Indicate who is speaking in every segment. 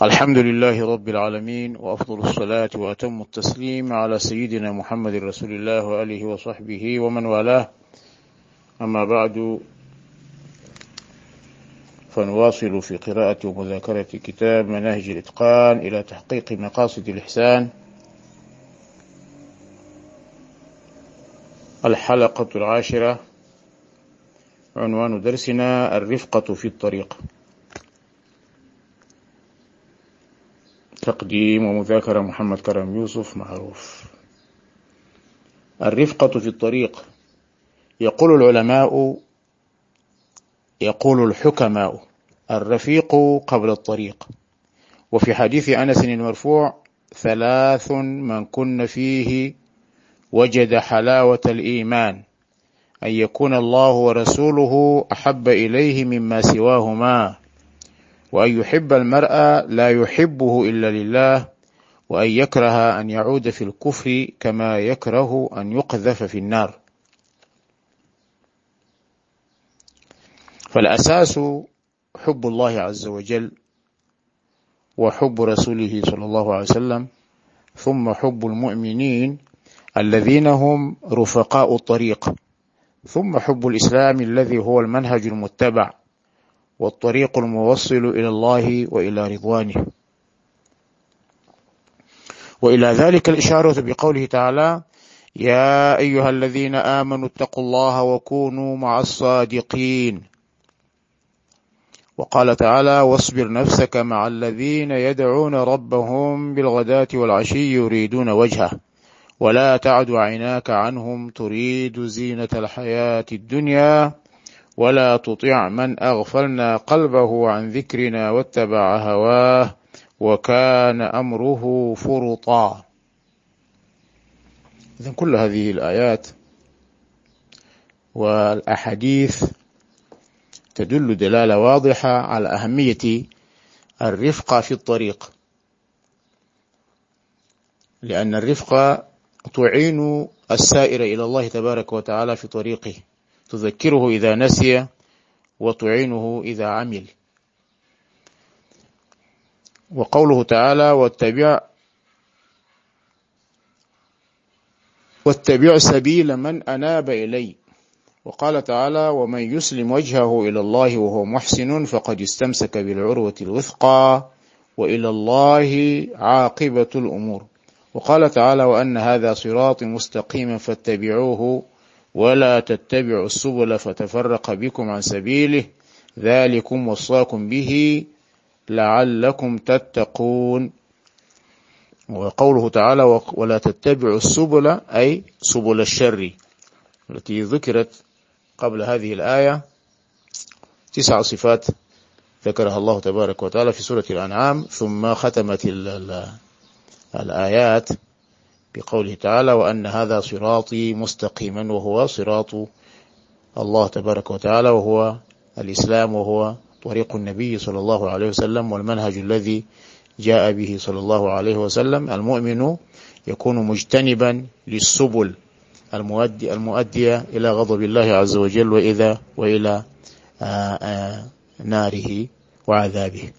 Speaker 1: الحمد لله رب العالمين وأفضل الصلاة وأتم التسليم على سيدنا محمد رسول الله وآله وصحبه ومن والاه. أما بعد فنواصل في قراءة ومذاكرة كتاب مناهج الإتقان إلى تحقيق مقاصد الإحسان. الحلقة العاشرة عنوان درسنا الرفقة في الطريق. تقديم ومذاكرة محمد كرم يوسف معروف. الرفقة في الطريق يقول العلماء يقول الحكماء الرفيق قبل الطريق. وفي حديث أنس المرفوع ثلاث من كن فيه وجد حلاوة الإيمان أن يكون الله ورسوله أحب إليه مما سواهما. وأن يحب المرء لا يحبه إلا لله وأن يكره أن يعود في الكفر كما يكره أن يقذف في النار. فالأساس حب الله عز وجل وحب رسوله صلى الله عليه وسلم ثم حب المؤمنين الذين هم رفقاء الطريق ثم حب الإسلام الذي هو المنهج المتبع. والطريق الموصل إلى الله وإلى رضوانه. وإلى ذلك الإشارة بقوله تعالى يا أيها الذين آمنوا اتقوا الله وكونوا مع الصادقين. وقال تعالى واصبر نفسك مع الذين يدعون ربهم بالغداة والعشي يريدون وجهه ولا تعد عيناك عنهم تريد زينة الحياة الدنيا ولا تطع من أغفلنا قلبه عن ذكرنا واتبع هواه وكان أمره فرطا. إذن كل هذه الآيات والأحاديث تدل دلالة واضحة على أهمية الرفقة في الطريق. لأن الرفقة تعين السائر إلى الله تبارك وتعالى في طريقه. تذكره إذا نسي وتعينه إذا عمل. وقوله تعالى واتبع واتبع سبيل من أناب إلي. وقال تعالى ومن يسلم وجهه إلى الله وهو محسن فقد استمسك بالعروة الوثقى وإلى الله عاقبة الأمور. وقال تعالى وأن هذا صراط مستقيما فاتبعوه ولا تتبعوا السبل فتفرق بكم عن سبيله ذلكم وصاكم به لعلكم تتقون. وقوله تعالى ولا تتبعوا السبل أي سبل الشر التي ذكرت قبل هذه الآية تسع صفات ذكرها الله تبارك وتعالى في سورة الأنعام. ثم ختمت الآيات. بقوله تعالى وأن هذا صراطي مستقيما وهو صراط الله تبارك وتعالى وهو الإسلام وهو طريق النبي صلى الله عليه وسلم والمنهج الذي جاء به صلى الله عليه وسلم. المؤمن يكون مجتنبا للسبل المؤدي المؤدية إلى غضب الله عز وجل وإذا وإلى آآ آآ ناره وعذابه.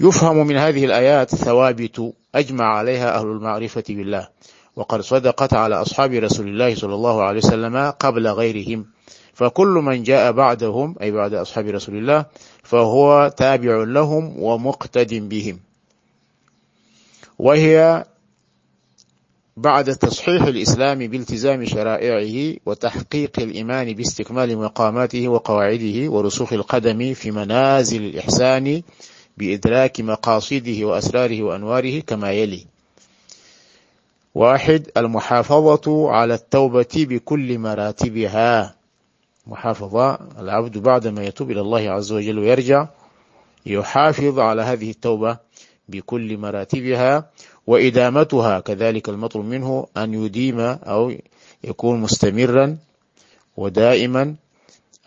Speaker 1: يفهم من هذه الآيات ثوابت أجمع عليها أهل المعرفة بالله. وقد صدقت على أصحاب رسول الله صلى الله عليه وسلم قبل غيرهم. فكل من جاء بعدهم أي بعد أصحاب رسول الله فهو تابع لهم ومقتد بهم. وهي بعد تصحيح الإسلام بالتزام شرائعه وتحقيق الإيمان باستكمال مقاماته وقواعده ورسوخ القدم في منازل الإحسان بإدراك مقاصده وأسراره وأنواره كما يلي. واحد المحافظة على التوبة بكل مراتبها. محافظة العبد بعدما يتوب إلى الله عز وجل ويرجع يحافظ على هذه التوبة بكل مراتبها وإدامتها كذلك المطلوب منه أن يديم أو يكون مستمرا ودائما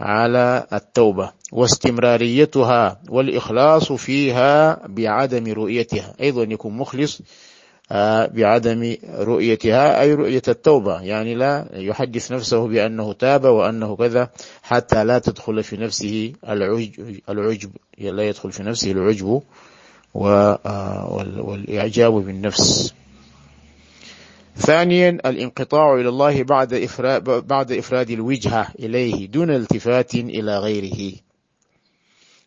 Speaker 1: على التوبة. واستمراريتها والإخلاص فيها بعدم رؤيتها. أيضا يكون مخلص آه، بعدم رؤيتها أي رؤية التوبة. يعني لا يحدث نفسه بأنه تاب وأنه كذا حتى لا تدخل في نفسه العجب, العجب. لا يدخل في نفسه العجب والإعجاب بالنفس. ثانيا الانقطاع إلى الله بعد إفراد, بعد إفراد الوجهة إليه دون التفات إلى غيره.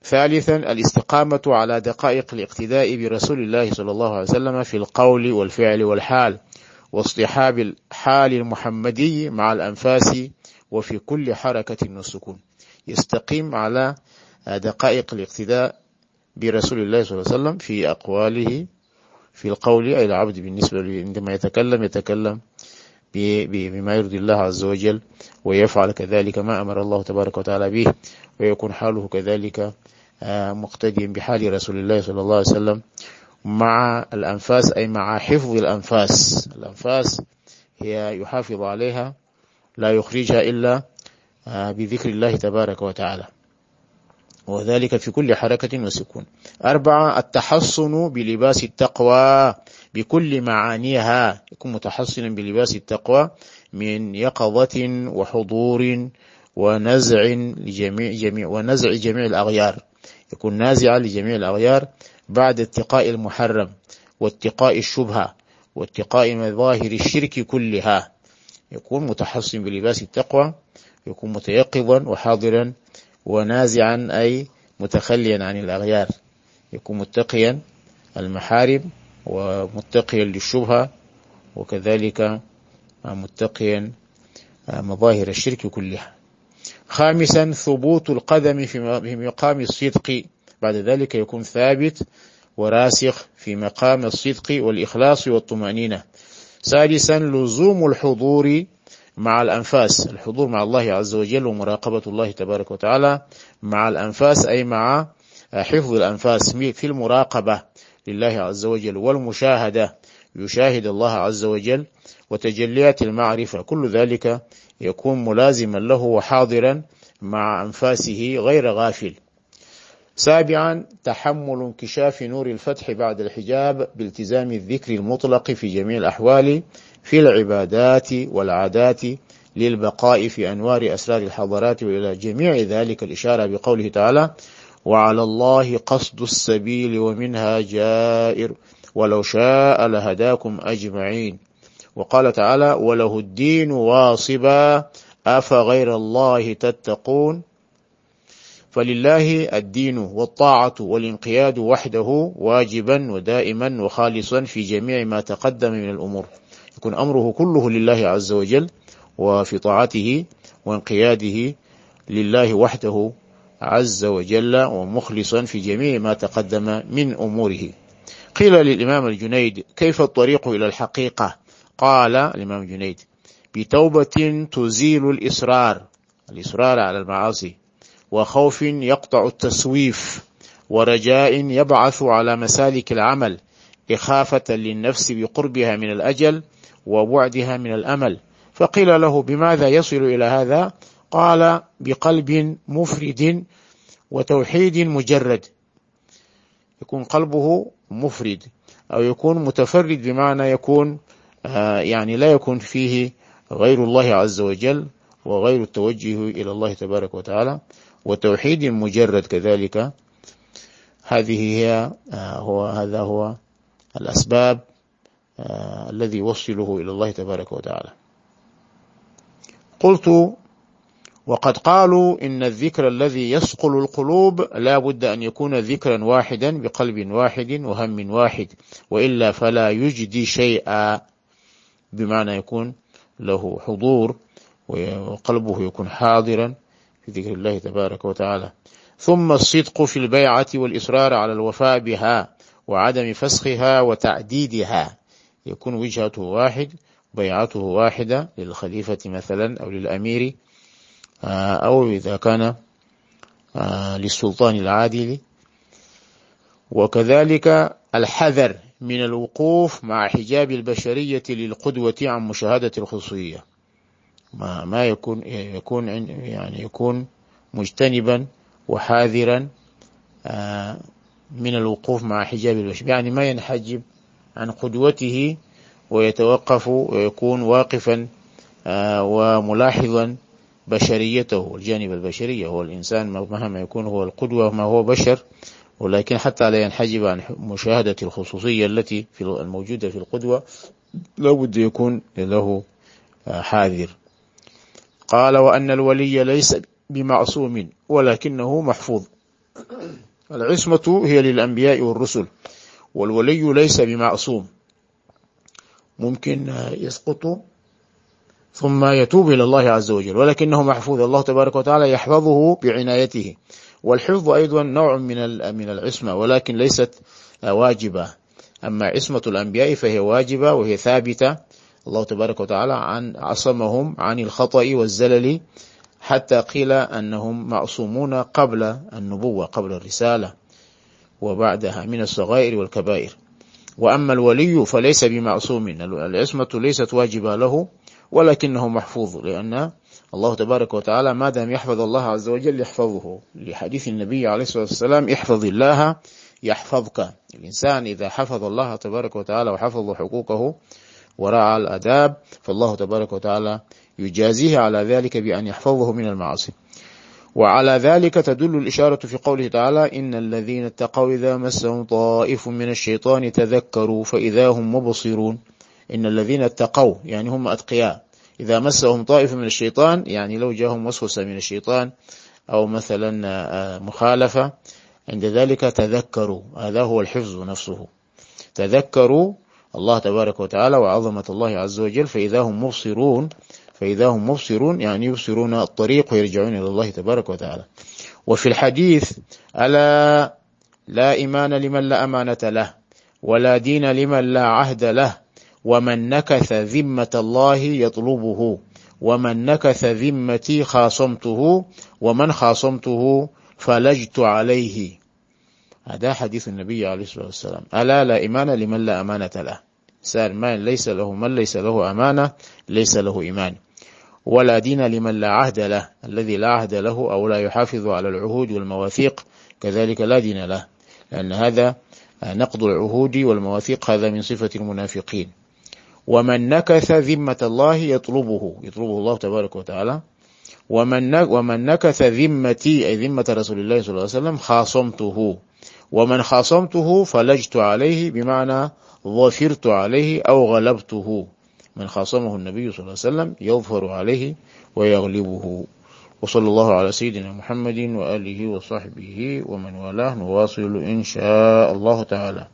Speaker 1: ثالثا الاستقامة على دقائق الاقتداء برسول الله صلى الله عليه وسلم في القول والفعل والحال واصطحاب الحال المحمدي مع الأنفاس وفي كل حركة والسكون. يستقيم على دقائق الاقتداء برسول الله صلى الله عليه وسلم في أقواله في القول أي العبد بالنسبة عندما يتكلم يتكلم بما يرضي الله عز وجل ويفعل كذلك ما أمر الله تبارك وتعالى به ويكون حاله كذلك آه، مقتديا بحال رسول الله صلى الله عليه وسلم مع الأنفاس أي مع حفظ الأنفاس. الأنفاس هي يحافظ عليها لا يخرجها إلا آه، بذكر الله تبارك وتعالى. وذلك في كل حركة وسكون. أربعة التحصن بلباس التقوى بكل معانيها. يكون متحصنا بلباس التقوى من يقظة وحضور ونزع لجميع جميع ونزع جميع الأغيار. يكون نازعا لجميع الأغيار بعد اتقاء المحرم واتقاء الشبهة واتقاء مظاهر الشرك كلها. يكون متحصن بلباس التقوى يكون متيقظا وحاضرا ونازعا أي متخليا عن الأغيار. يكون متقيا المحارم ومتقيا للشبهة وكذلك متقيا مظاهر الشرك كلها. خامسا ثبوت القدم في مقام الصدق. بعد ذلك يكون ثابت وراسخ في مقام الصدق والإخلاص والطمأنينة. سادسا لزوم الحضور مع الأنفاس الحضور مع الله عز وجل ومراقبة الله تبارك وتعالى مع الأنفاس أي مع حفظ الأنفاس في المراقبة لله عز وجل والمشاهدة. يشاهد الله عز وجل وتجليات المعرفة. كل ذلك يكون ملازما له وحاضرا مع أنفاسه غير غافل. سابعا تحمل انكشاف نور الفتح بعد الحجاب بالتزام الذكر المطلق في جميع الأحوال في العبادات والعادات للبقاء في أنوار أسرار الحضارات وإلى جميع ذلك الإشارة بقوله تعالى وعلى الله قصد السبيل ومنها جائر ولو شاء لهداكم أجمعين. وقال تعالى وله الدين واصبا أفغير الله تتقون؟ فلله الدين والطاعة والانقياد وحده واجبا ودائما وخالصا في جميع ما تقدم من الأمور. يكون أمره كله لله عز وجل وفي طاعته وانقياده لله وحده عز وجل ومخلصا في جميع ما تقدم من أموره. قيل للإمام الجنيد كيف الطريق إلى الحقيقة؟ قال الإمام الجنيد بتوبة تزيل الإصرار. الإصرار على المعاصي. وخوف يقطع التسويف. ورجاء يبعث على مسالك العمل. إخافة للنفس بقربها من الأجل. وبعدها من الأمل. فقيل له بماذا يصل إلى هذا؟ قال بقلب مفرد وتوحيد مجرد. يكون قلبه مفرد أو يكون متفرد بمعنى يكون آه، يعني لا يكون فيه غير الله عز وجل وغير التوجه إلى الله تبارك وتعالى وتوحيد مجرد كذلك. هذه هي آه، هو هذا هو الأسباب. الذي يوصله إلى الله تبارك وتعالى. قلت وقد قالوا إن الذكر الذي يصقل القلوب لا بد أن يكون ذكرا واحدا بقلب واحد وهم واحد وإلا فلا يجدي شيئا بمعنى يكون له حضور وقلبه يكون حاضرا في ذكر الله تبارك وتعالى. ثم الصدق في البيعة والإصرار على الوفاء بها وعدم فسخها وتعديدها. يكون وجهته واحد بيعته واحدة للخليفة مثلا أو للأمير آه، أو إذا كان آه، للسلطان العادل. وكذلك الحذر من الوقوف مع حجاب البشرية للقدوة عن مشاهدة الخصوصية. ما ما يكون يكون يعني يكون مجتنبا وحاذرا آه، من الوقوف مع حجاب البشر يعني ما ينحجب عن قدوته ويتوقف ويكون واقفا آه، وملاحظا بشريته الجانب البشري هو الإنسان مهما يكون هو القدوة ما هو بشر ولكن حتى لا ينحجب عن مشاهدة الخصوصية التي في الموجودة في القدوة لابد يكون له حاذر. قال وأن الولي ليس بمعصوم ولكنه محفوظ. العصمة هي للأنبياء والرسل. والولي ليس بمعصوم. ممكن يسقط ثم يتوب إلى الله عز وجل ولكنه محفوظ. الله تبارك وتعالى يحفظه بعنايته. والحفظ أيضا نوع من من العصمة ولكن ليست واجبة. أما عصمة الأنبياء فهي واجبة وهي ثابتة. الله تبارك وتعالى عن عصمهم عن الخطأ والزلل حتى قيل أنهم معصومون قبل النبوة قبل الرسالة. وبعدها من الصغائر والكبائر. وأما الولي فليس بمعصوم. العصمة ليست واجبة له ولكنه محفوظ لأن الله تبارك وتعالى ما دام يحفظ الله عز وجل يحفظه. لحديث النبي عليه الصلاة والسلام احفظ الله يحفظك. الإنسان إذا حفظ الله تبارك وتعالى وحفظ حقوقه ورعى الأداب فالله تبارك وتعالى يجازيه على ذلك بأن يحفظه من المعاصي. وعلى ذلك تدل الإشارة في قوله تعالى إن الذين اتقوا إذا مسهم طائف من الشيطان تذكروا فإذا هم مبصرون. إن الذين اتقوا يعني هم أتقياء. إذا مسهم طائف من الشيطان يعني لو جاءهم وسوسة من الشيطان أو مثلا مخالفة عند ذلك تذكروا. هذا هو الحفظ نفسه. تذكروا الله تبارك وتعالى وعظمة الله عز وجل فإذا هم مبصرون. فإذا هم مبصرون يعني يبصرون الطريق ويرجعون إلى الله تبارك وتعالى. وفي الحديث ألا لا إيمان لمن لا أمانة له ولا دين لمن لا عهد له ومن نكث ذمة الله يطلبه ومن نكث ذمتي خاصمته ومن خاصمته فلجت عليه. هذا حديث النبي عليه الصلاة والسلام. ألا لا إيمان لمن لا أمانة له. سال من ليس له من ليس له أمانة ليس له إيمان. ولا دين لمن لا عهد له الذي لا عهد له أو لا يحافظ على العهود والمواثيق كذلك لا دين له. لأن هذا نقض العهود والمواثيق هذا من صفة المنافقين. ومن نكث ذمة الله يطلبه يطلبه الله تبارك وتعالى. ومن ومن نكث ذمتي أي ذمة رسول الله صلى الله عليه وسلم خاصمته. ومن خاصمته فلجت عليه بمعنى ظفرت عليه أو غلبته. من خاصمه النبي صلى الله عليه وسلم يظفر عليه ويغلبه. وصلى الله على سيدنا محمد وآله وصحبه ومن والاه. نواصل إن شاء الله تعالى.